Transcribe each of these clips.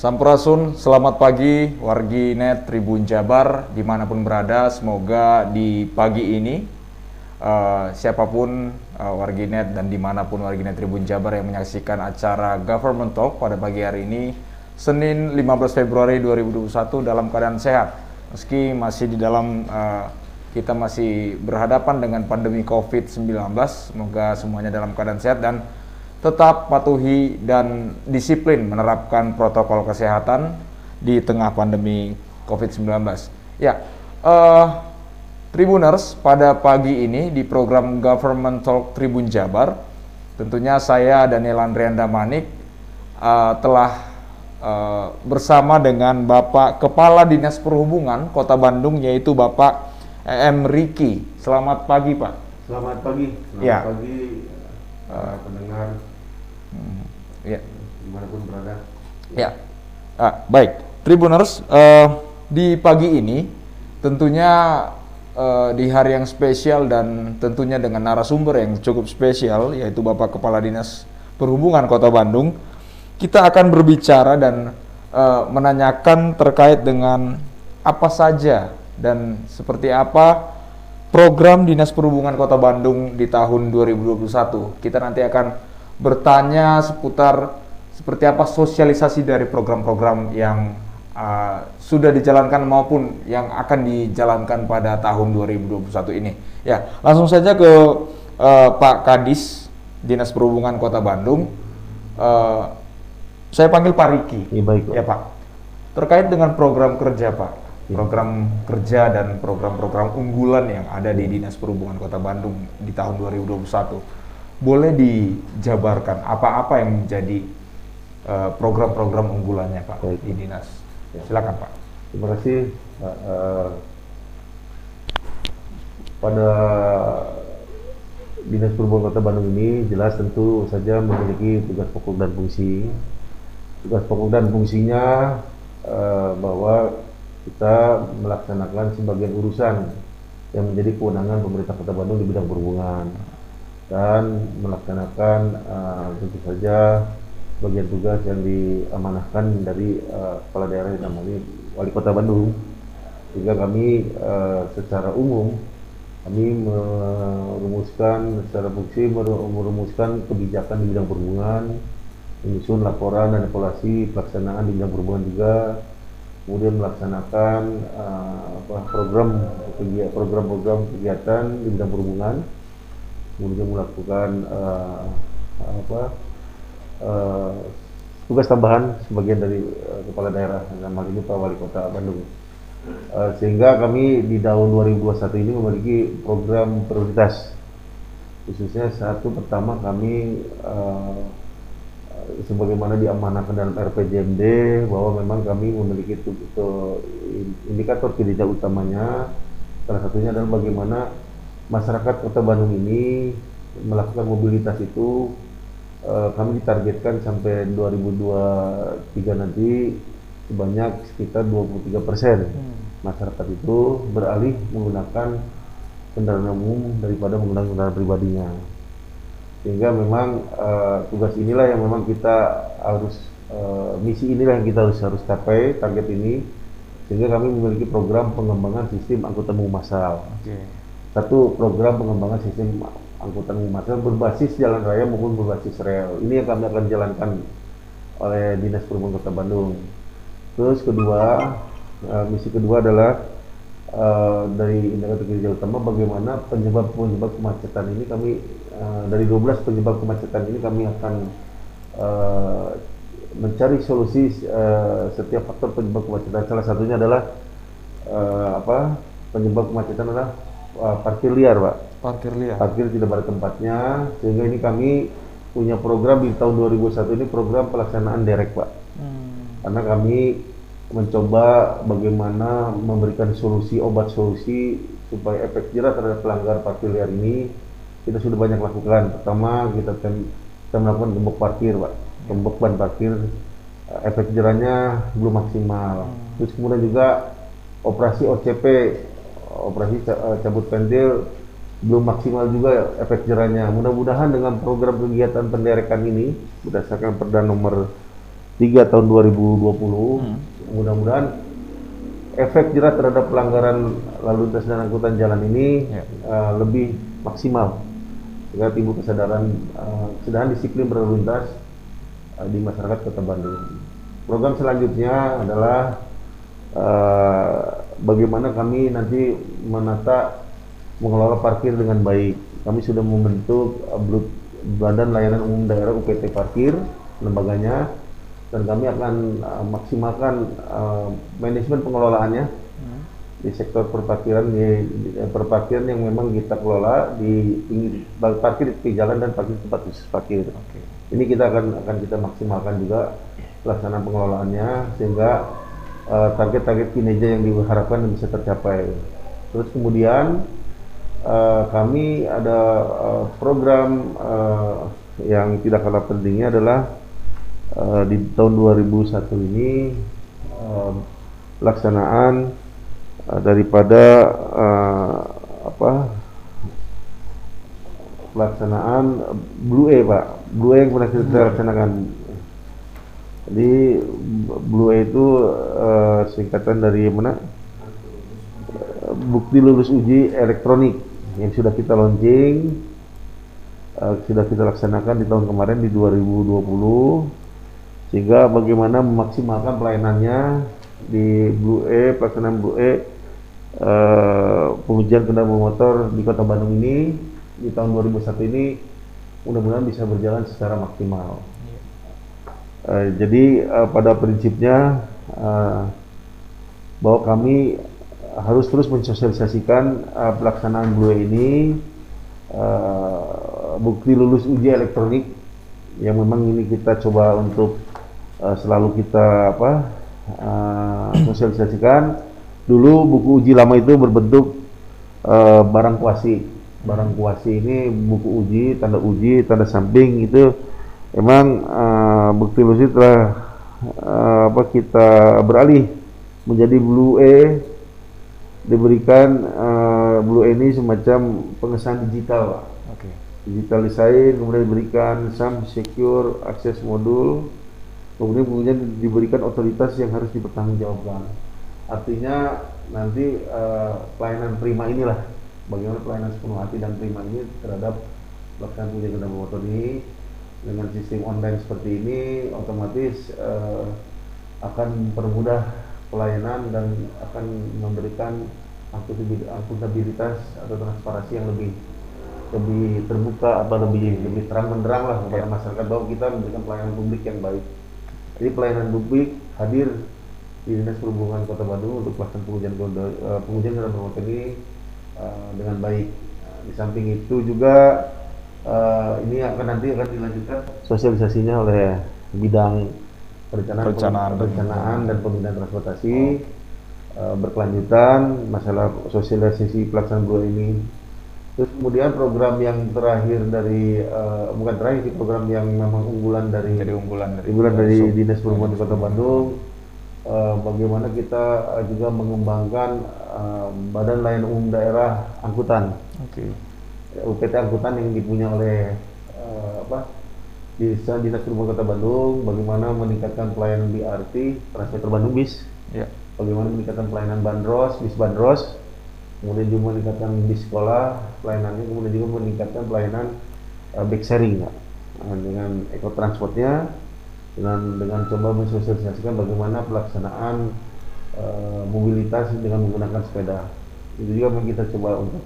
Sampurasun, selamat pagi wargi net Tribun Jabar di mana pun berada. Semoga di pagi ini uh, siapa pun uh, wargi net dan di mana pun wargi net Tribun Jabar yang menyaksikan acara Government Talk pada pagi hari ini Senin 15 Februari 2021 dalam keadaan sehat. Meski masih di dalam uh, kita masih berhadapan dengan pandemi COVID-19, semoga semuanya dalam keadaan sehat dan tetap patuhi dan disiplin menerapkan protokol kesehatan di tengah pandemi COVID-19. Ya, uh, Tribuners, pada pagi ini di program Government Talk Tribun Jabar, tentunya saya Daniel Andrianda Manik uh, telah uh, bersama dengan Bapak Kepala Dinas Perhubungan Kota Bandung, yaitu Bapak M. Riki. Selamat pagi, Pak. Selamat pagi. Selamat ya. pagi, uh, pendengar Hmm, ya. Di mana pun berada. Ya. Ah, baik, Tribuners, uh, di pagi ini tentunya uh, di hari yang spesial dan tentunya dengan narasumber yang cukup spesial yaitu Bapak Kepala Dinas Perhubungan Kota Bandung, kita akan berbicara dan uh, menanyakan terkait dengan apa saja dan seperti apa program Dinas Perhubungan Kota Bandung di tahun 2021. Kita nanti akan bertanya seputar seperti apa sosialisasi dari program-program yang uh, sudah dijalankan maupun yang akan dijalankan pada tahun 2021 ini. Ya, langsung saja ke uh, Pak Kadis Dinas Perhubungan Kota Bandung. Uh, saya panggil Pak Riki. Ya, baik. Ya Pak. Terkait dengan program kerja Pak, ya. program kerja dan program-program unggulan yang ada di Dinas Perhubungan Kota Bandung di tahun 2021 boleh dijabarkan apa-apa yang menjadi eh, program-program uh, unggulannya Pak Baik. di dinas. Ya. Silakan Pak. Terima kasih. Uh, pada Dinas Perhubungan Kota Bandung ini jelas tentu saja memiliki tugas pokok dan fungsi. Tugas pokok dan fungsinya uh, bahwa kita melaksanakan sebagian urusan yang menjadi kewenangan pemerintah Kota Bandung di bidang perhubungan dan melaksanakan uh, tentu saja bagian tugas yang diamanahkan dari uh, kepala daerah yang namanya wali kota Bandung. Sehingga kami uh, secara umum kami merumuskan secara fungsi merumuskan kebijakan di bidang perhubungan menyusun laporan dan evaluasi pelaksanaan di bidang perhubungan juga kemudian melaksanakan uh, program program-program kegiatan di bidang perhubungan kemudian melakukan uh, apa uh, tugas tambahan sebagian dari uh, kepala daerah dalam hal ini Pak Wali Kota Bandung. Uh, sehingga kami di tahun 2021 ini memiliki program prioritas khususnya satu pertama kami uh, sebagaimana diamanahkan dalam RPJMD bahwa memang kami memiliki indikator kinerja utamanya salah satunya adalah bagaimana masyarakat Kota Bandung ini melakukan mobilitas itu uh, kami ditargetkan sampai 2023 nanti sebanyak sekitar 23 persen hmm. masyarakat itu beralih menggunakan kendaraan umum daripada menggunakan kendaraan pribadinya sehingga memang uh, tugas inilah yang memang kita harus uh, misi inilah yang kita harus harus capai target ini sehingga kami memiliki program pengembangan sistem angkutan umum massal. Okay satu program pengembangan sistem angkutan umum berbasis jalan raya maupun berbasis rel. Ini yang kami akan jalankan oleh Dinas Perhubungan Kota Bandung. Terus kedua, uh, misi kedua adalah uh, dari indikator kinerja utama bagaimana penyebab-penyebab kemacetan ini kami uh, dari 12 penyebab kemacetan ini kami akan uh, mencari solusi uh, setiap faktor penyebab kemacetan. Salah satunya adalah uh, apa? Penyebab kemacetan adalah uh, parkir liar, Pak. Parkir liar. Parkir tidak pada tempatnya, sehingga ini kami punya program di tahun 2001 ini program pelaksanaan derek, Pak. Hmm. Karena kami mencoba bagaimana memberikan solusi obat solusi supaya efek jerah terhadap pelanggar parkir liar ini kita sudah banyak lakukan. Pertama kita kita melakukan gembok parkir, Pak. Gembok ban parkir uh, efek jerahnya belum maksimal. Hmm. Terus kemudian juga operasi OCP operasi eh, cabut pentil belum maksimal juga efek jerahnya. Mudah-mudahan dengan program kegiatan penderekan ini berdasarkan Perda nomor 3 tahun 2020. Hmm. Mudah-mudahan efek jerat terhadap pelanggaran lalu lintas dan angkutan jalan ini. Ya. uh, lebih maksimal sehingga timbul kesadaran uh, kesadaran disiplin berlalu lintas uh, di masyarakat Kota Bandung. Program selanjutnya adalah uh, bagaimana kami nanti menata mengelola parkir dengan baik. Kami sudah membentuk uh, Badan Layanan Umum Daerah UPT Parkir lembaganya dan kami akan uh, maksimalkan uh, manajemen pengelolaannya hmm. di sektor perparkiran di, di, perparkiran yang memang kita kelola di pinggir parkir di jalan dan parkir tempat khusus parkir. Okay. Ini kita akan akan kita maksimalkan juga pelaksanaan pengelolaannya sehingga eh, target-target uh, kinerja yang diharapkan bisa tercapai. Terus kemudian uh, kami ada uh, program uh, yang tidak kalah pentingnya adalah uh, di tahun 2001 ini pelaksanaan uh, daripada uh, apa pelaksanaan Blue E Pak Blue E yang pernah kita laksanakan jadi Blue itu uh, singkatan dari mana? Bukti lulus uji elektronik yang sudah kita launching, uh, sudah kita laksanakan di tahun kemarin di 2020, sehingga bagaimana memaksimalkan pelayanannya di Blue E, pelaksanaan Blue E uh, pengujian kendaraan motor di Kota Bandung ini di tahun 2001 ini mudah-mudahan bisa berjalan secara maksimal. Uh, jadi uh, pada prinsipnya uh, bahwa kami harus terus mensosialisasikan uh, pelaksanaan Blue ini uh, bukti lulus uji elektronik yang memang ini kita coba untuk uh, selalu kita apa uh, sosialisasikan. Dulu buku uji lama itu berbentuk uh, barang kuasi. Barang kuasi ini buku uji tanda uji tanda samping itu emang uh, bukti lusi telah uh, apa kita beralih menjadi Blue E diberikan uh, Blue E ini semacam pengesahan digital Pak. Okay. Digital design kemudian diberikan SAM secure akses modul kemudian kemudian diberikan otoritas yang harus dipertanggungjawabkan. Artinya nanti uh, pelayanan prima inilah bagaimana pelayanan sepenuh hati dan prima ini terhadap pelaksanaan ujian kendaraan motor ini dengan sistem online seperti ini otomatis uh, akan mempermudah pelayanan dan akan memberikan akuntabilitas atau transparansi yang lebih lebih terbuka atau lebih lebih terang benderang lah kepada ya. masyarakat bahwa kita memberikan pelayanan publik yang baik. Jadi pelayanan publik hadir di Dinas Perhubungan Kota Bandung untuk pelaksanaan pengujian uh, pengujian kendaraan ini uh, dengan baik. Nah, di samping itu juga uh, ini akan nanti akan dilanjutkan sosialisasinya oleh bidang perencanaan perencanaan, perencanaan dan pembinaan transportasi. Oh. uh, berkelanjutan masalah sosialisasi pelaksanaan dua ini. Terus kemudian program yang terakhir dari uh, bukan terakhir sih program yang memang unggulan dari Jadi unggulan dari unggulan dari so, dinas perhubungan Kota Bandung. Uh, bagaimana kita juga mengembangkan uh, badan layanan umum daerah angkutan. Okay UPT angkutan yang dipunya oleh uh, apa Desa Dinas Perhubungan Kota Bandung, bagaimana meningkatkan pelayanan BRT, Transmeter Bandung Bis, ya. bagaimana meningkatkan pelayanan bandros, bis bandros, kemudian juga meningkatkan bis sekolah pelayanannya, kemudian juga meningkatkan pelayanan uh, back sharing, ya. nah, dengan ekotransportnya, dengan dengan coba mensosialisasikan bagaimana pelaksanaan uh, mobilitas dengan menggunakan sepeda. Itu juga kita coba untuk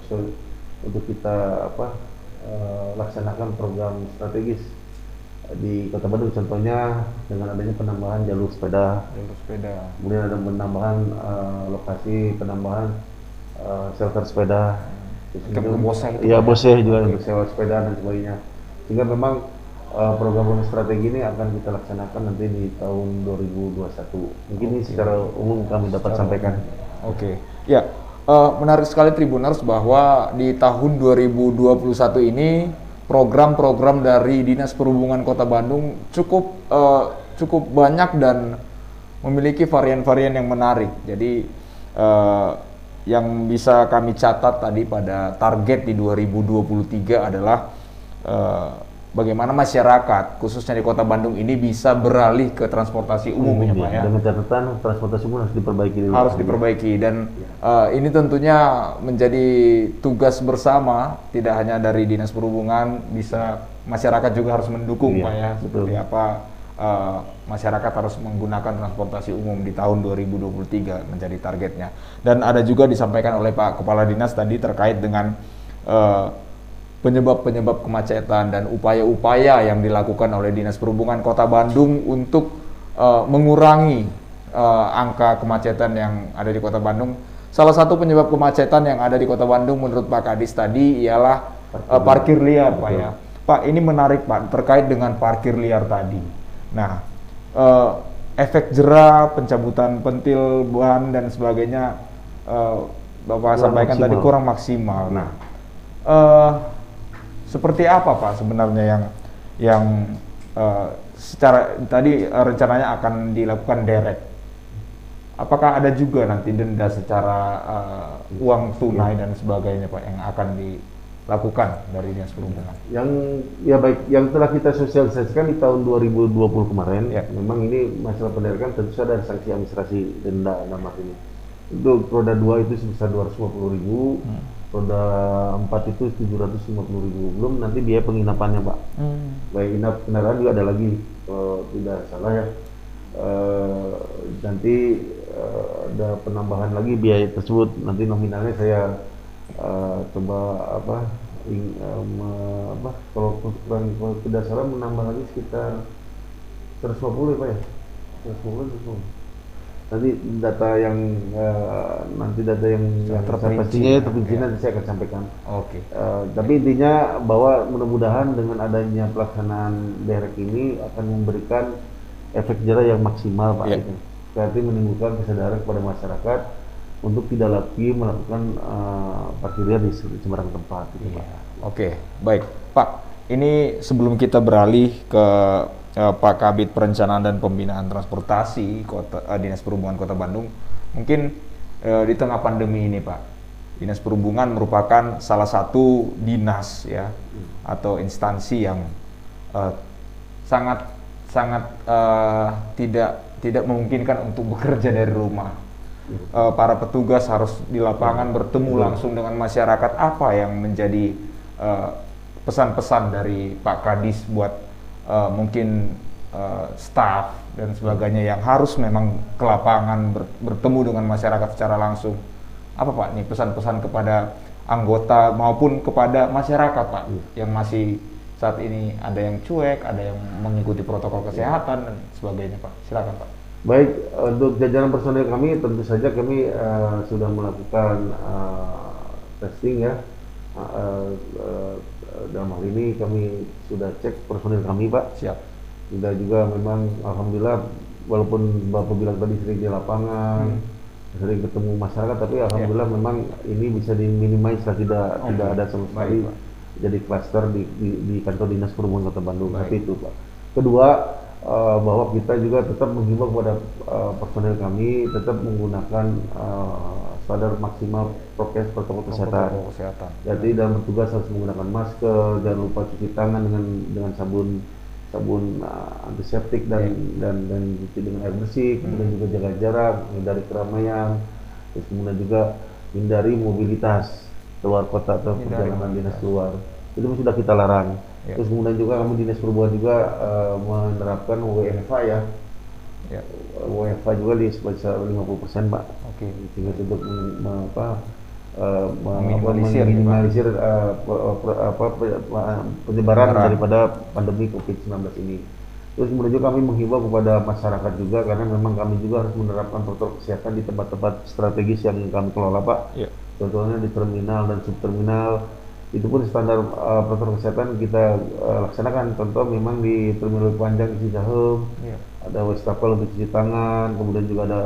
untuk kita apa uh, laksanakan program strategis di Kota Bandung contohnya dengan adanya penambahan jalur sepeda, jalur sepeda. Kemudian ada penambahan uh, lokasi penambahan uh, shelter sepeda. Kemudian boseh. Iya, boseh juga untuk sewa sepeda dan sebagainya. Sehingga memang uh, program strategi ini akan kita laksanakan nanti di tahun 2021. Mungkin okay. ini secara umum kami dapat secara sampaikan. Oke. Okay. Ya, uh, menarik sekali Tribuners bahwa di tahun 2021 ini program-program dari Dinas Perhubungan Kota Bandung cukup uh, cukup banyak dan memiliki varian-varian yang menarik. Jadi uh, yang bisa kami catat tadi pada target di 2023 adalah uh, bagaimana masyarakat khususnya di Kota Bandung ini bisa beralih ke transportasi umum ya Pak ya. Dengan catatan transportasi umum harus diperbaiki dulu. Harus diperbaiki dan uh, ini tentunya menjadi tugas bersama tidak hanya dari Dinas Perhubungan bisa masyarakat juga harus mendukung Iya, Pak ya. betul. Seperti apa uh, masyarakat harus menggunakan transportasi umum di tahun 2023 menjadi targetnya. Dan ada juga disampaikan oleh Pak Kepala Dinas tadi terkait dengan uh, penyebab-penyebab kemacetan dan upaya-upaya yang dilakukan oleh Dinas Perhubungan Kota Bandung untuk uh, mengurangi uh, angka kemacetan yang ada di Kota Bandung. Salah satu penyebab kemacetan yang ada di Kota Bandung menurut Pak Kadis tadi ialah uh, parkir liar, Pak ya. Pak, ini menarik Pak terkait dengan parkir liar tadi. Nah, uh, efek jera, pencabutan pentil ban dan sebagainya uh, Bapak Kurang sampaikan tadi maksimal. kurang maksimal. Nah, eh, seperti apa Pak sebenarnya yang yang eh, secara tadi eh, rencananya akan dilakukan derek? Apakah ada juga nanti denda secara eh, uang tunai dan sebagainya Pak yang akan dilakukan dari dinas perhubungan? Yang ya baik, yang telah kita sosialisasikan di tahun 2020 kemarin, Ya. memang ini masalah penderekan tentu saja ada sanksi administrasi denda nama ini. Untuk roda 2 itu sebesar 250.000 ribu, roda 4 itu 750.000 ribu. Belum nanti biaya penginapannya Pak. Baik inap kendaraan juga ada lagi, tidak salah ya. Eh, nanti eh, ada penambahan lagi biaya tersebut. Nanti nominalnya saya eh, coba apa, ing- me- apa kalau kurang kalau tidak salah menambah lagi sekitar 150 ya Pak ya. 150 150. Nanti data yang eh, nanti data yang, yang Terperinci. pastinya ya, terperinci Ya. nanti saya akan sampaikan. Oke. Eh, tapi intinya bahwa mudah-mudahan dengan adanya pelaksanaan derek ini akan memberikan efek jerah yang maksimal Pak. Ya. Gitu. Berarti menimbulkan kesadaran kepada masyarakat untuk tidak lagi melakukan eh, parkir liar di se- sembarang tempat. Gitu. Iya. Oke, baik, Pak. Ini sebelum kita beralih ke eh, Pak Kabit Perencanaan dan Pembinaan Transportasi Kota eh, Dinas Perhubungan Kota Bandung, mungkin eh, di tengah pandemi ini, Pak, Dinas Perhubungan merupakan salah satu dinas ya atau instansi yang eh, sangat sangat eh, tidak tidak memungkinkan untuk bekerja dari rumah. Para petugas harus di lapangan bertemu langsung dengan masyarakat. Apa yang menjadi pesan-pesan dari Pak Kadis buat eh, mungkin eh, staff dan sebagainya yang harus memang ke lapangan ber- bertemu dengan masyarakat secara langsung. Apa Pak nih pesan-pesan kepada anggota maupun kepada masyarakat Pak yang masih saat ini ada yang cuek, ada yang mengikuti protokol kesehatan dan sebagainya Pak. Silakan Pak. Baik, untuk jajaran personel kami tentu saja kami eh, sudah melakukan eh, testing ya. Eh, eh, dalam hal ini kami sudah cek personel kami Pak. Siap. Sudah juga memang Alhamdulillah walaupun Bapak bilang tadi sering di lapangan, sering ketemu masyarakat, tapi Alhamdulillah memang ini bisa diminimais lah tidak Oke. tidak ada sama sekali Baik, jadi klaster di, di, di kantor dinas perhubungan kota Bandung. Baik. Tapi itu Pak. Kedua eh, bahwa kita juga tetap menghimbau kepada eh, personel kami tetap menggunakan eh, standar maksimal prokes protokol kesehatan. Protokol kesehatan. Jadi dalam bertugas harus menggunakan masker, jangan lupa cuci tangan dengan dengan sabun sabun uh, antiseptik dan dan dan cuci dengan air bersih, kemudian juga jaga jarak, hindari keramaian, terus kemudian juga hindari mobilitas keluar kota atau Hindari perjalanan dinas mobilitas. keluar. Itu sudah kita larang. Ya. Terus kemudian juga kami dinas perhubungan juga uh, menerapkan WFA ya. Ya. WFA juga di sebesar 50% Pak Oke. sehingga untuk apa me- Meminimalisir apa, penyebaran Penyebaran. daripada pandemi COVID-19 ini. Terus kemudian juga kami menghimbau kepada masyarakat juga karena memang kami juga harus menerapkan protokol kesehatan di tempat-tempat strategis yang kami kelola Pak. Ya. Contohnya di terminal dan subterminal itu pun standar eh, protokol kesehatan kita eh, laksanakan. Contoh memang di terminal panjang di Cicahem Ya. ada wastafel untuk cuci tangan, kemudian juga ada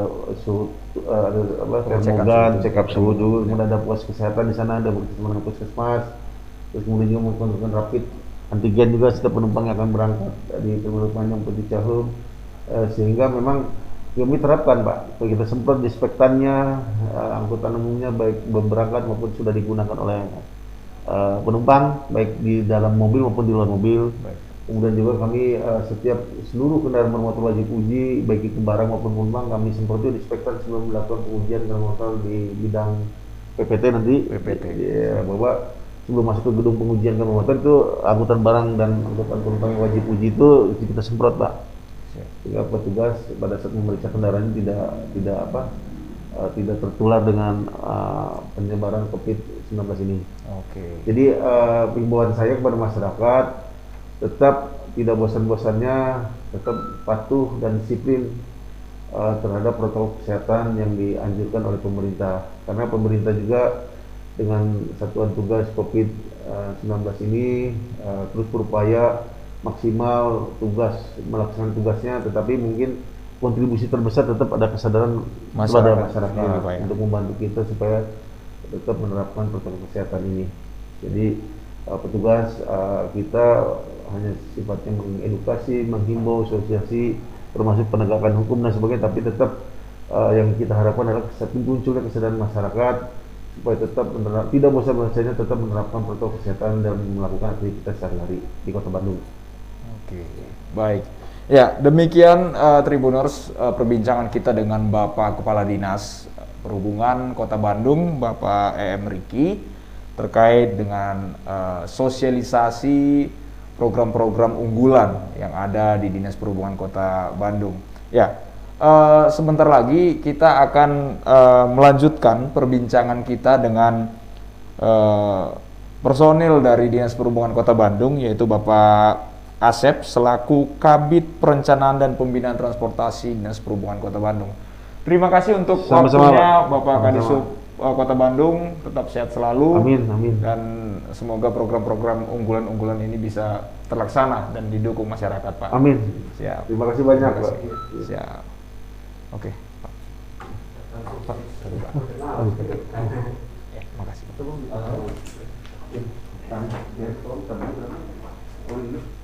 suhu, eh, ada apa, termogan, check up suhu juga, kemudian ada pos kesehatan di sana, ada bekerjasama dengan puskesmas, terus kemudian juga melakukan rapid antigen juga setiap penumpang yang akan berangkat di terminal panjang di Cicahem, Eh, sehingga memang kami terapkan Pak, kita semprot dispektannya, eh, angkutan umumnya baik berangkat maupun sudah digunakan oleh uh, penumpang baik di dalam mobil maupun di luar mobil. Baik. Kemudian juga kami uh, setiap seluruh kendaraan bermotor wajib uji baik itu barang maupun penumpang kami semprot di inspektan sebelum melakukan pengujian kendaraan motor di bidang PPT nanti. PPT. Ya, bahwa sebelum masuk ke gedung pengujian kendaraan motor itu angkutan barang dan angkutan penumpang yang wajib uji itu kita semprot pak. Sehingga petugas pada saat memeriksa kendaraan tidak tidak apa uh, tidak tertular dengan uh, penyebaran COVID-19 ini. Oke. Okay. Jadi uh, himbauan saya kepada masyarakat tetap tidak bosan-bosannya tetap patuh dan disiplin uh, terhadap protokol kesehatan yang dianjurkan oleh pemerintah karena pemerintah juga dengan satuan tugas COVID-19 ini uh, terus berupaya maksimal tugas melaksanakan tugasnya tetapi mungkin kontribusi terbesar tetap ada kesadaran masyarakat, masyarakat ya, untuk membantu kita supaya tetap menerapkan protokol kesehatan ini jadi uh, petugas uh, kita hanya sifatnya mengedukasi, menghimbau, sosialisasi, termasuk penegakan hukum dan sebagainya, tapi tetap uh, yang kita harapkan adalah munculnya kesadaran masyarakat supaya tetap menerap, tidak bosan-bosannya tetap menerapkan protokol kesehatan dan melakukan aktivitas sehari-hari di Kota Bandung. Oke, baik. Ya, demikian uh, Tribuners uh, perbincangan kita dengan Bapak Kepala Dinas Perhubungan Kota Bandung, Bapak EM Riki terkait dengan uh, sosialisasi program-program unggulan yang ada di Dinas Perhubungan Kota Bandung. Ya, uh, sebentar lagi kita akan uh, melanjutkan perbincangan kita dengan uh, personil dari Dinas Perhubungan Kota Bandung, yaitu Bapak Asep selaku Kabit Perencanaan dan Pembinaan Transportasi Dinas Perhubungan Kota Bandung. Terima kasih untuk Sama -sama, waktunya Bapak Kadisub uh, Kota Bandung tetap sehat selalu. Amin, amin. Dan semoga program-program unggulan-unggulan ini bisa terlaksana dan didukung masyarakat, Pak. Amin. Siap. Terima kasih banyak, Terima kasih. Pak. Siap. Oke, Pak. Pak, Pak. Ya, makasih. Pak.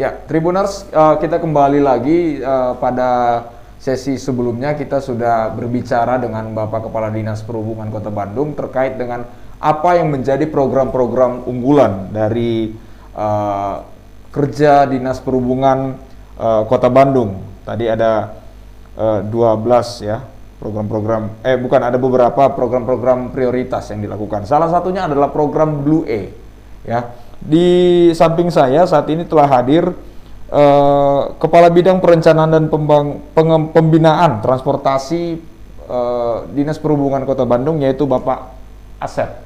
Ya, Tribuners, uh, kita kembali lagi uh, pada sesi sebelumnya kita sudah berbicara dengan Bapak Kepala Dinas Perhubungan Kota Bandung terkait dengan apa yang menjadi program-program unggulan dari uh, kerja Dinas Perhubungan Kota Bandung. Tadi ada uh, 12 ya program-program eh bukan ada beberapa program-program prioritas yang dilakukan. Salah satunya adalah program Blue A ya di samping saya saat ini telah hadir uh, Kepala Bidang Perencanaan dan Pembang, Peng, Pembinaan Transportasi uh, Dinas Perhubungan Kota Bandung yaitu Bapak Asep.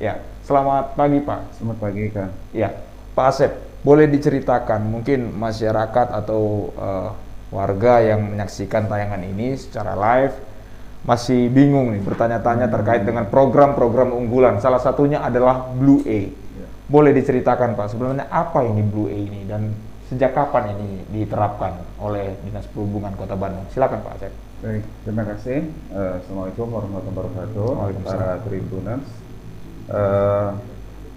Ya, selamat pagi Pak. Selamat pagi Kang. Ya, Pak Asep, boleh diceritakan mungkin masyarakat atau uh, warga yang menyaksikan tayangan ini secara live masih bingung nih bertanya-tanya terkait dengan program-program unggulan. Salah satunya adalah Blue A boleh diceritakan Pak sebenarnya apa ini Blue A ini dan sejak kapan ini diterapkan oleh Dinas Perhubungan Kota Bandung? Silakan Pak Aceh. Baik, terima kasih. Uh, Assalamualaikum warahmatullahi wabarakatuh. Para Tribuners. Uh,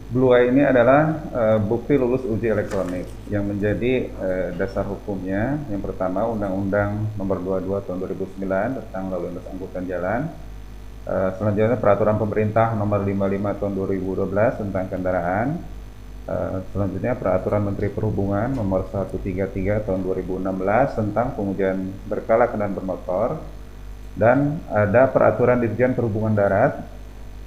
Blue Eye ini adalah uh, bukti lulus uji elektronik yang menjadi uh, dasar hukumnya. Yang pertama Undang-Undang Nomor 22 Tahun 2009 tentang lalu lintas angkutan jalan. Uh, selanjutnya Peraturan Pemerintah Nomor 55 Tahun 2012 tentang kendaraan. Uh, selanjutnya Peraturan Menteri Perhubungan Nomor 133 Tahun 2016 tentang pengujian berkala kendaraan bermotor. Dan ada Peraturan Dirjen Perhubungan Darat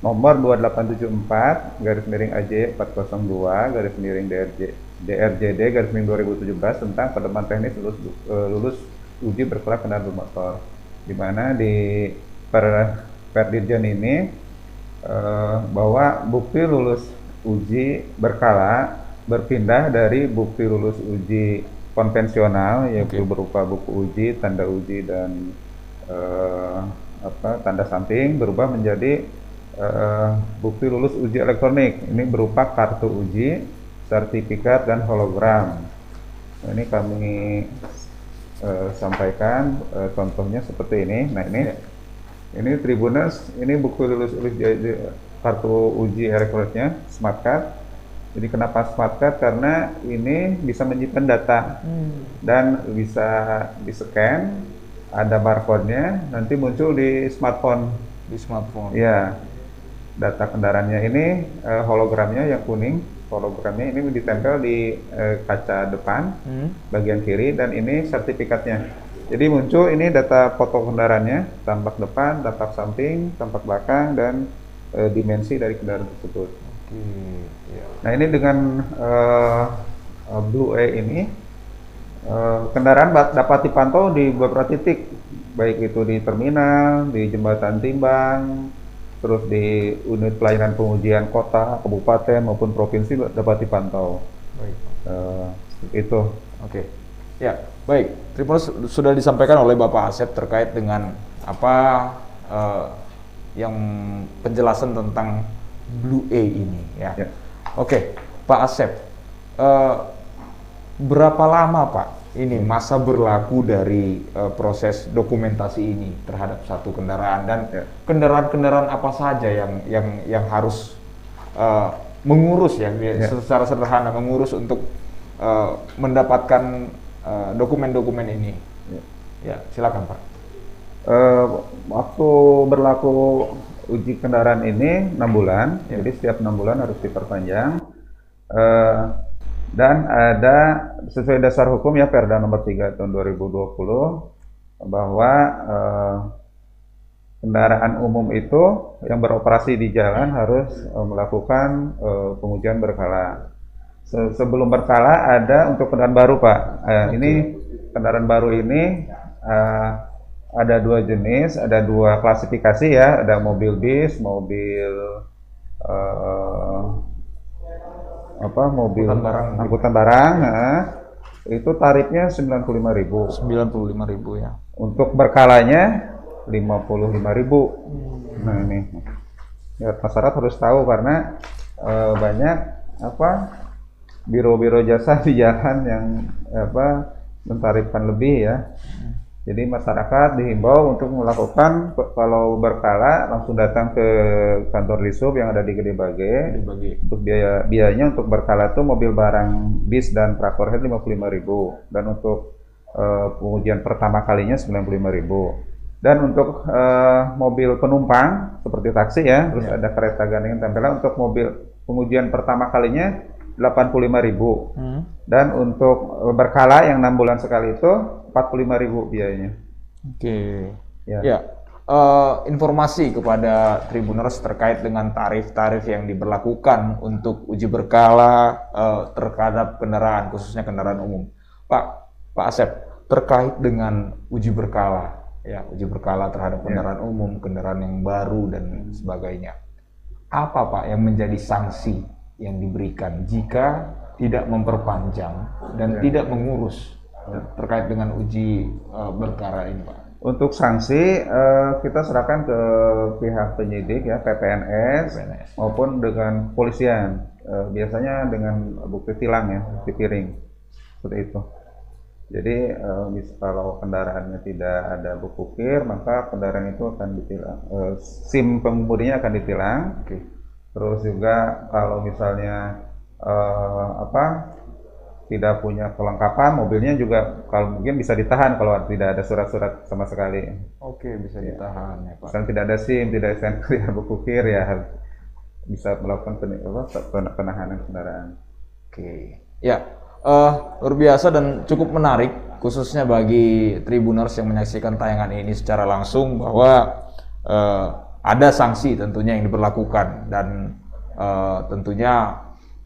nomor 2874 garis miring AJ 402 garis miring DRJ DRJD garis miring 2017 tentang pedoman teknis lulus uh, lulus uji berkelas kendaraan bermotor di mana di per Perdirjen ini uh, bahwa bukti lulus uji berkala berpindah dari bukti lulus uji konvensional yaitu okay. berupa buku uji, tanda uji dan uh, apa tanda samping berubah menjadi uh, bukti lulus uji elektronik. Ini berupa kartu uji, sertifikat, dan hologram. Nah, ini kami uh, sampaikan uh, contohnya seperti ini. Nah ini, ya. Ini Tribunus, ini bukti lulus uji kartu uji elektroniknya, smart card. Jadi kenapa smart card? Karena ini bisa menyimpan data hmm. dan bisa di scan, ada barcode-nya, nanti muncul di smartphone. Di smartphone. Ya data kendaraannya ini uh, hologramnya yang kuning hologramnya ini ditempel di uh, kaca depan hmm. bagian kiri dan ini sertifikatnya jadi muncul ini data foto kendaraannya tampak depan tampak samping tampak belakang dan uh, dimensi dari kendaraan tersebut okay. yeah. nah ini dengan uh, Blue A ini uh, kendaraan dapat dipantau di beberapa titik baik itu di terminal di jembatan timbang terus di unit pelayanan pengujian kota, kabupaten maupun provinsi dapat dipantau. Baik. Uh, itu. Oke. Okay. Ya, baik. Terima kasih sudah disampaikan oleh Bapak Asep terkait dengan apa uh, yang penjelasan tentang Blue A ini ya. ya. Oke, okay. Pak Asep. Uh, berapa lama Pak ini masa berlaku dari uh, proses dokumentasi ini terhadap satu kendaraan dan ya. kendaraan-kendaraan apa saja yang yang yang harus uh, mengurus ya, ya secara sederhana mengurus untuk uh, mendapatkan dokumen-dokumen uh, ini. Ya. ya, silakan Pak. Uh, waktu berlaku uji kendaraan ini enam bulan, ya. jadi setiap enam bulan harus diperpanjang. Uh, dan ada sesuai dasar hukum ya Perda nomor 3 tahun 2020 bahwa eh, kendaraan umum itu yang beroperasi di jalan harus eh, melakukan eh, pengujian berkala. Se sebelum berkala ada untuk kendaraan baru Pak. Eh, ini kendaraan baru ini eh, ada dua jenis, ada dua klasifikasi ya, ada mobil bis, mobil eh, apa mobil angkutan barang, angkutan barang nah, itu tarifnya 95.000. 95.000 ya. Untuk berkalanya 55.000. Hmm. Nah, ini. Ya, masyarakat harus tahu karena banyak apa biro-biro jasa di jalan yang apa mentarifkan lebih ya. Jadi masyarakat dihimbau untuk melakukan kalau berkala langsung datang ke kantor Disub yang ada di Gede Bage. Untuk biaya biayanya untuk berkala itu mobil barang bis dan traktor head 55.000 dan untuk uh, pengujian pertama kalinya 95.000. Dan untuk uh, mobil penumpang seperti taksi ya, terus ya. ada kereta gandengan tempelan untuk mobil pengujian pertama kalinya 85.000. Hmm. Dan untuk berkala yang enam bulan sekali itu 45.000 biayanya. Oke. Okay. Ya. ya. Uh, informasi kepada Tribuners terkait dengan tarif-tarif yang diberlakukan untuk uji berkala uh, terhadap kendaraan, khususnya kendaraan umum. Pak, Pak Asep, terkait dengan uji berkala, ya uji berkala terhadap ya. kendaraan ya. umum, kendaraan yang baru dan sebagainya. Apa Pak yang menjadi sanksi yang diberikan jika tidak memperpanjang dan ya. tidak mengurus terkait dengan uji uh, berkara ini, Pak? Untuk sanksi uh, kita serahkan ke pihak penyidik ya PPNS, PPNS. maupun dengan polisian. Uh, biasanya dengan bukti tilang ya, bukti piring seperti itu. Jadi uh, kalau kendaraannya tidak ada buku kir, maka kendaraan itu akan ditilang. Uh, SIM pengemudinya akan ditilang. Okay. Terus juga kalau misalnya eh, apa tidak punya kelengkapan mobilnya juga kalau mungkin bisa ditahan kalau tidak ada surat-surat sama sekali. Oke, bisa ditahan ya Pak. Misalnya tidak ada SIM, tidak ada STNK, tidak ada buku kir ya harus bisa melakukan pen- pen- penahanan kendaraan. Oke, ya eh, luar biasa dan cukup menarik khususnya bagi Tribuners yang menyaksikan tayangan ini secara langsung bahwa eh, ada sanksi tentunya yang diberlakukan dan eh, tentunya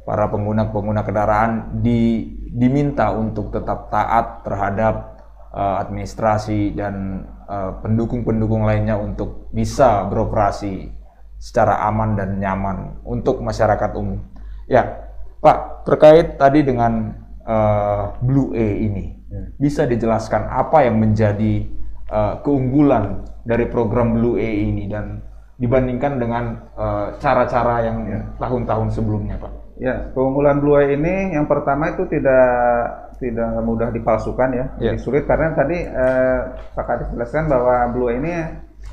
para pengguna-pengguna kendaraan di, diminta untuk tetap taat terhadap eh, administrasi dan eh, pendukung-pendukung lainnya untuk bisa beroperasi secara aman dan nyaman untuk masyarakat umum. Ya, Pak, terkait tadi dengan eh, Blue A ini, bisa dijelaskan apa yang menjadi eh, keunggulan dari program Blue A ini dan dibandingkan dengan eh, cara-cara yang tahun-tahun sebelumnya, Pak? Ya, keunggulan Blue Eye ini yang pertama itu tidak tidak mudah dipalsukan ya, Ya. lebih sulit karena tadi eh, Pak Kadis jelaskan bahwa Blue ini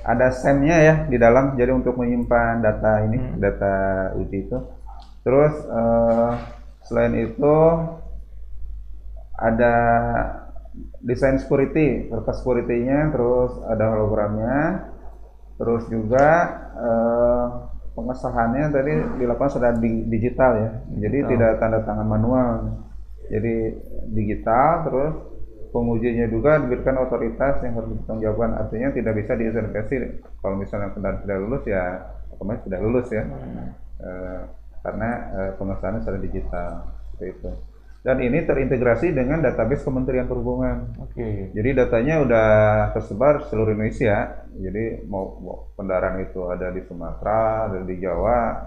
ada SEM-nya ya di dalam, jadi untuk menyimpan data ini, data uji itu. Terus eh, selain itu ada desain security, kertas security-nya, terus ada hologramnya, terus juga eh, pengesahannya tadi dilakukan secara di- digital ya, jadi tidak tanda tangan manual, jadi digital, terus pengujinya juga diberikan otoritas yang harus dipertanggungjawabkan, artinya tidak bisa diidentifikasi kalau misalnya kendaraan tidak lulus ya otomatis tidak lulus ya, Eh, karena eh, pengesahannya secara digital. Seperti itu. Dan ini terintegrasi dengan database Kementerian Perhubungan. Oke. Jadi datanya udah tersebar seluruh Indonesia. Jadi mau, mau kendaraan itu ada di Sumatera, ada di Jawa,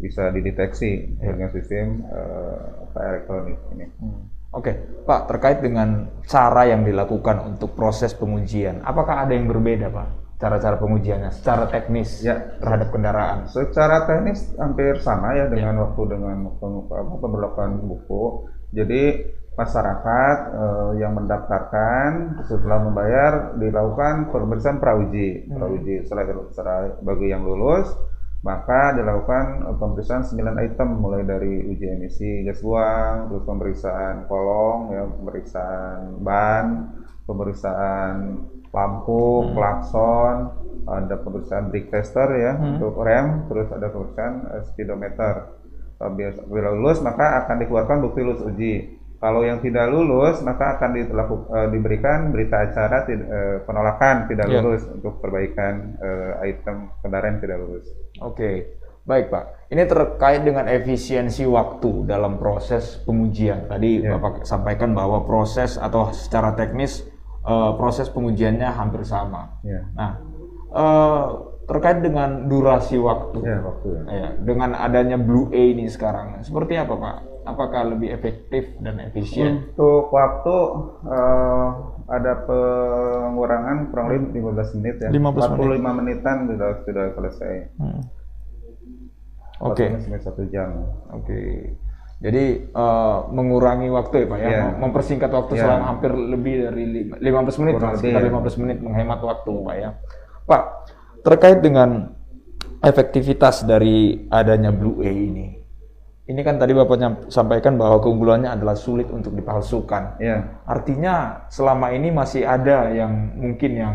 bisa dideteksi dengan sistem eh, apa, elektronik ini. Oke, Pak, terkait dengan cara yang dilakukan untuk proses pengujian, apakah ada yang berbeda, Pak? Cara-cara pengujiannya secara teknis Ya. terhadap kendaraan. Secara teknis hampir sama ya dengan waktu dengan pemberlakuan buku. Jadi masyarakat eh, yang mendaftarkan setelah membayar dilakukan pemeriksaan prauji. Prauji setelah, setelah bagi yang lulus maka dilakukan eh, pemeriksaan 9 item mulai dari uji emisi gas buang, terus pemeriksaan kolong, ya, pemeriksaan ban, pemeriksaan lampu, klakson, ada pemeriksaan brake tester ya untuk rem, terus ada pemeriksaan eh, speedometer. Eh, Bila lulus maka akan dikeluarkan bukti lulus uji. Kalau yang tidak lulus maka akan ditelaku- eh, diberikan berita acara tid- eh, penolakan tidak Ya. lulus untuk perbaikan eh, item kendaraan tidak lulus. Oke, baik Pak. Ini terkait dengan efisiensi waktu dalam proses pengujian. Tadi Ya. Bapak sampaikan bahwa proses atau secara teknis eh, proses pengujiannya hampir sama. Ya. Nah, eh, terkait dengan durasi waktu, Ya, waktu ya. ya, dengan adanya Blue A ini sekarang, seperti apa Pak? Apakah lebih efektif dan efisien? Untuk waktu eh, ada pengurangan kurang lebih 15 menit ya. 15 45 menitan sudah sudah selesai. Hmm. Oke. Waktunya sampai satu jam. Oke. Jadi eh, mengurangi waktu ya Pak ya, Iya. Mem- mempersingkat waktu Iya. selama hampir lebih dari lima- 15 menit, Kurang sekitar ya. 15 menit menghemat waktu Pak ya. Pak, terkait dengan efektivitas dari adanya Blue A ini. Ini kan tadi Bapak sampaikan bahwa keunggulannya adalah sulit untuk dipalsukan. Ya. Artinya selama ini masih ada yang mungkin yang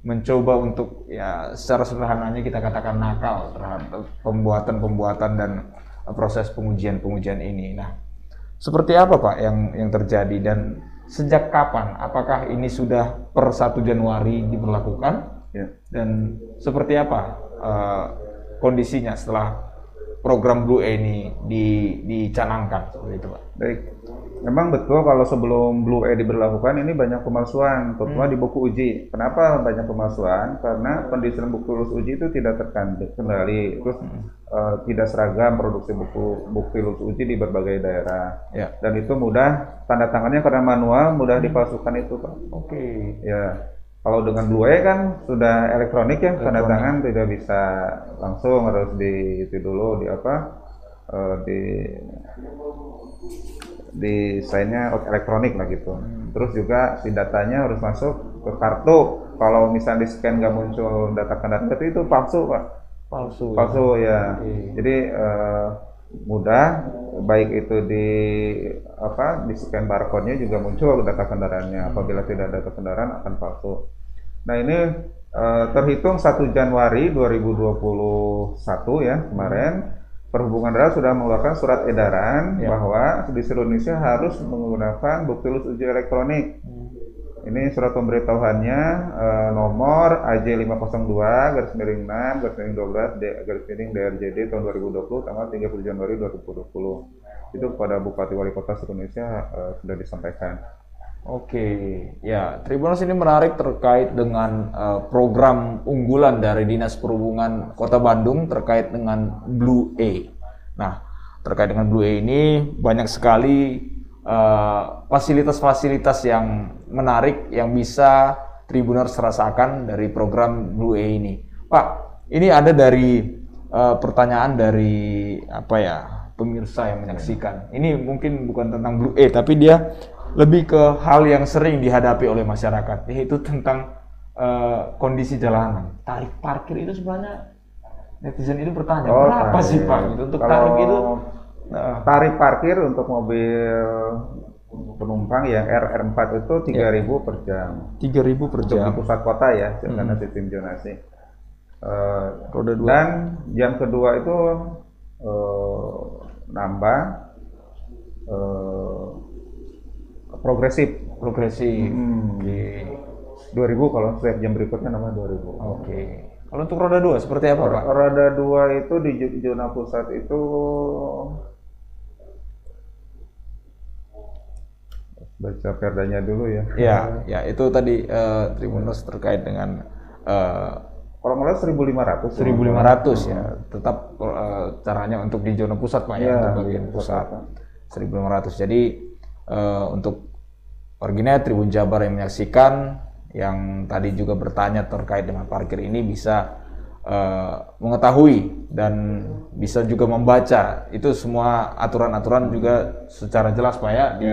mencoba untuk ya secara sederhananya kita katakan nakal terhadap pembuatan-pembuatan dan proses pengujian-pengujian ini. Nah, seperti apa Pak yang yang terjadi dan sejak kapan? Apakah ini sudah per 1 Januari diberlakukan Ya. dan seperti apa eh, kondisinya setelah program Blue A ini di, dicanangkan seperti itu Pak? Baik. Memang betul kalau sebelum Blue A diberlakukan ini banyak pemalsuan, terutama di buku uji. Kenapa banyak pemalsuan? Karena pendisiplinan buku lulus uji itu tidak terkendali, terus eh, tidak seragam produksi buku buku lulus uji di berbagai daerah. Ya. Dan itu mudah tanda tangannya karena manual mudah dipalsukan itu, Pak. Oke. Ya. Kalau dengan Blue A kan sudah elektronik ya, tanda Elektronik. tangan tidak bisa langsung harus di itu dulu di apa? eh, di desainnya elektronik lah gitu. Terus juga si datanya harus masuk ke kartu. Kalau misalnya di scan nggak muncul data kendaraan berarti itu palsu pak. Palsu. palsu ya. Oke. Jadi eh, mudah baik itu di apa di scan barcode-nya juga muncul data kendaraannya. Apabila tidak ada data kendaraan akan palsu. Nah ini eh, terhitung 1 Januari 2021 ya kemarin Perhubungan Darat sudah mengeluarkan surat edaran Ya. bahwa di seluruh Indonesia harus menggunakan bukti lulus uji elektronik. Ini surat pemberitahuannya eh, nomor AJ 502 garis miring 6 garis miring 12 D, garis miring DRJD tahun 2020 tanggal 30 Januari 2020. Itu kepada Bupati Wali Kota Indonesia eh, sudah disampaikan. Oke, ya Tribuners ini menarik terkait dengan eh, program unggulan dari Dinas Perhubungan Kota Bandung terkait dengan Blue A. Nah, terkait dengan Blue A ini banyak sekali eh, fasilitas-fasilitas yang menarik yang bisa Tribuners rasakan dari program Blue A ini. Pak, ini ada dari eh, pertanyaan dari apa ya pemirsa yang menyaksikan. Ini mungkin bukan tentang Blue A, tapi dia lebih ke hal yang sering dihadapi oleh masyarakat, yaitu tentang eh, kondisi jalanan. Tarif parkir itu sebenarnya netizen itu bertanya Oh, berapa sih pak? Untuk tarif itu nah, Tarif parkir untuk mobil penumpang yang RR4 itu 3.000 per jam. tiga ribu per Untuk di jam. pusat kota ya, karena sistem zonasi. Eh, Roda dua. dan yang kedua itu eh, nambah eh, progresif Progresif. Hmm. Oke. 2000 kalau setiap jam berikutnya nambah 2000. Oke. Kalau untuk roda dua seperti apa pak? Roda dua itu di zona pusat itu baca perdanya dulu ya. Ya, ya itu tadi eh, Tribuners terkait dengan eh, Kalau nggak salah 1500. 1500 ya. Tetap eh, caranya untuk di zona pusat Pak ya, Iya, untuk bagian pusat. pusat. 1500. Jadi eh, untuk Orginet Tribun Jabar yang menyaksikan yang tadi juga bertanya terkait dengan parkir ini bisa eh, mengetahui dan bisa juga membaca itu semua aturan-aturan juga secara jelas Pak ya di,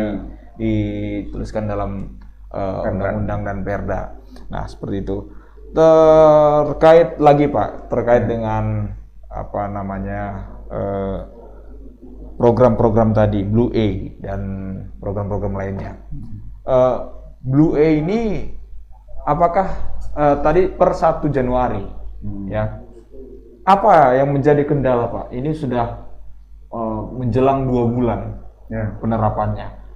dituliskan dalam eh, undang-undang dan perda. Nah, seperti itu. Terkait lagi Pak, terkait dengan apa namanya eh, program-program tadi Blue A dan program-program lainnya. Eh, Blue A ini apakah eh, tadi per 1 Januari ya? Apa yang menjadi kendala Pak? Ini sudah eh, menjelang dua bulan Ya. penerapannya.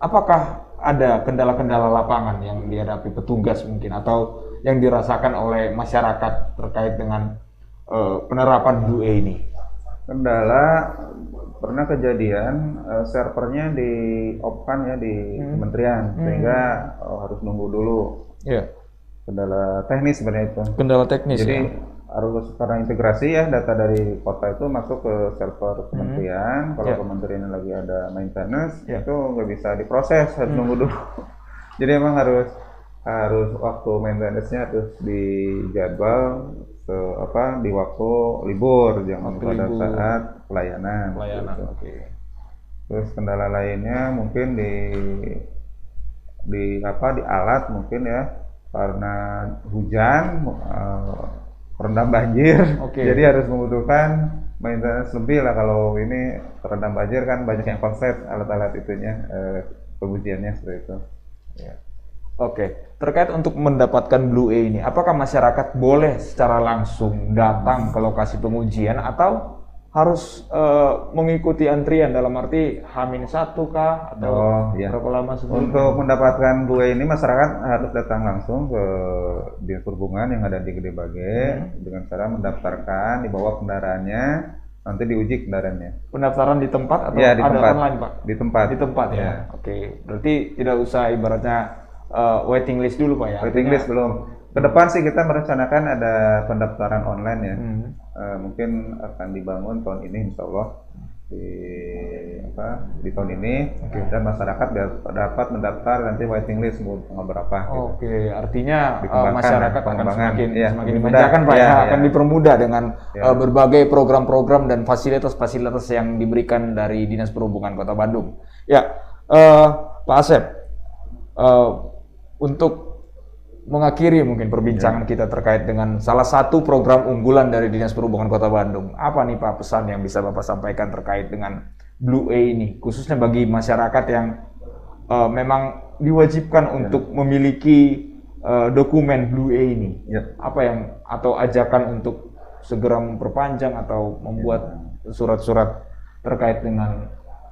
Apakah ada kendala-kendala lapangan yang dihadapi petugas mungkin atau yang dirasakan oleh masyarakat terkait dengan eh, penerapan Blue A ini? Kendala pernah kejadian eh, servernya di off-kan ya di kementerian sehingga eh, harus nunggu dulu. Ya, Kendala teknis sebenarnya itu. kendala teknis Jadi ya. Harus karena integrasi ya data dari kota itu masuk ke server kementerian. Kalau Ya. kementerian lagi ada maintenance Ya. itu nggak bisa diproses, harus nunggu dulu. Jadi emang harus harus waktu maintenance-nya harus dijadwal se apa di waktu libur, jangan Waktu pada libur. saat pelayanan. Pelayanan, gitu. oke. Terus kendala lainnya mungkin di di apa di alat mungkin ya karena hujan eh, rendam banjir Oke. jadi harus membutuhkan maintenance lebih lah kalau ini terendam banjir kan banyak yang konsep alat-alat itunya eh, pengujiannya seperti itu Ya. Oke, terkait untuk mendapatkan Blue A ini, apakah masyarakat boleh secara langsung datang ke lokasi pengujian atau harus eh, mengikuti antrian dalam arti Hamin satu kah atau Oh, iya. berapa lama sebelum? Untuk mendapatkan dua ini masyarakat harus datang langsung ke dinas perhubungan yang ada di Gede Bage dengan cara mendaftarkan, dibawa kendaraannya, nanti diuji kendaraannya. pendaftaran di tempat atau Ya, di ada tempat. online pak? Di tempat. Di tempat ya. Ya. Oke, berarti tidak usah ibaratnya eh, waiting list dulu pak ya? Waiting Artinya- list belum. Ke depan sih kita merencanakan ada pendaftaran online ya. Hmm. Eh, mungkin akan dibangun tahun ini insya Allah di apa di tahun ini dan masyarakat da- dapat mendaftar nanti waiting list mau tanggal berapa gitu. Oke, artinya eh, masyarakat akan semakin Iya, semakin dimanjakan pak ya, Iya, akan iya. dipermudah dengan Iya. eh, berbagai program-program dan fasilitas-fasilitas yang diberikan dari Dinas Perhubungan Kota Bandung. Ya, eh, Pak Asep, eh, untuk mengakhiri mungkin perbincangan kita terkait dengan salah satu program unggulan dari Dinas Perhubungan Kota Bandung. Apa nih Pak pesan yang bisa Bapak sampaikan terkait dengan Blue A ini, khususnya bagi masyarakat yang uh, memang diwajibkan ya. untuk memiliki uh, dokumen Blue A ini? Ya. Apa yang atau ajakan untuk segera memperpanjang atau membuat ya. surat-surat terkait dengan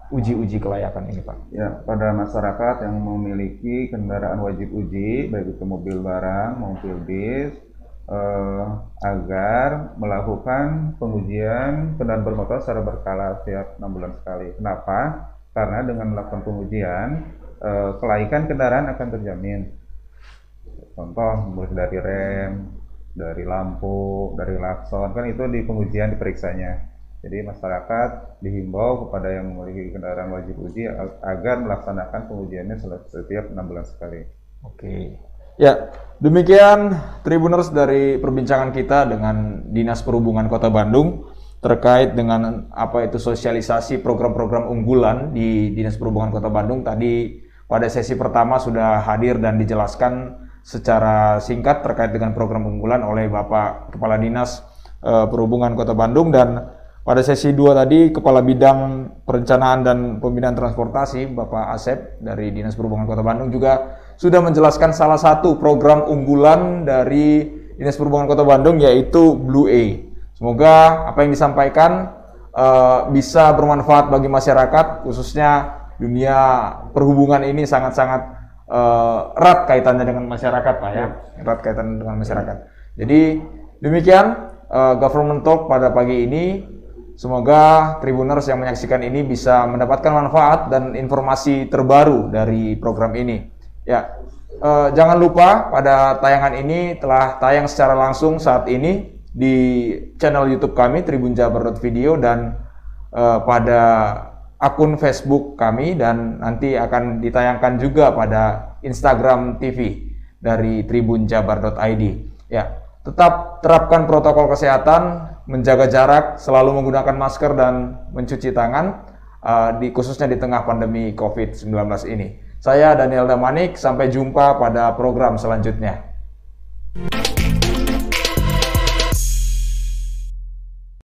uji-uji kelayakan ini Pak? Ya, pada masyarakat yang memiliki kendaraan wajib uji, baik itu mobil barang, mobil bis, eh, agar melakukan pengujian kendaraan bermotor secara berkala setiap enam bulan sekali. Kenapa? Karena dengan melakukan pengujian, eh, kelaikan kendaraan akan terjamin. Contoh, mulai dari rem, dari lampu, dari klakson, kan itu di pengujian diperiksanya jadi masyarakat dihimbau kepada yang memiliki kendaraan wajib uji agar melaksanakan pengujiannya setiap enam bulan sekali. Oke. Ya, demikian Tribuners dari perbincangan kita dengan Dinas Perhubungan Kota Bandung terkait dengan apa itu sosialisasi program-program unggulan di Dinas Perhubungan Kota Bandung. Tadi pada sesi pertama sudah hadir dan dijelaskan secara singkat terkait dengan program unggulan oleh Bapak Kepala Dinas eh, Perhubungan Kota Bandung dan pada sesi 2 tadi, Kepala Bidang Perencanaan dan Pembinaan Transportasi, Bapak Asep dari Dinas Perhubungan Kota Bandung juga sudah menjelaskan salah satu program unggulan dari Dinas Perhubungan Kota Bandung yaitu Blue A. Semoga apa yang disampaikan uh, bisa bermanfaat bagi masyarakat, khususnya dunia perhubungan ini sangat-sangat uh, erat kaitannya dengan masyarakat, Pak ya, erat kaitannya dengan masyarakat. Jadi demikian uh, Government Talk pada pagi ini. Semoga Tribuners yang menyaksikan ini bisa mendapatkan manfaat dan informasi terbaru dari program ini. Ya, eh, jangan lupa pada tayangan ini telah tayang secara langsung saat ini di channel YouTube kami Tribun Jabar Video dan eh, pada akun Facebook kami dan nanti akan ditayangkan juga pada Instagram TV dari tribunjabar.id. Ya, tetap terapkan protokol kesehatan, menjaga jarak, selalu menggunakan masker dan mencuci tangan, uh, di khususnya di tengah pandemi COVID-19 ini. Saya Daniel Damanik, sampai jumpa pada program selanjutnya.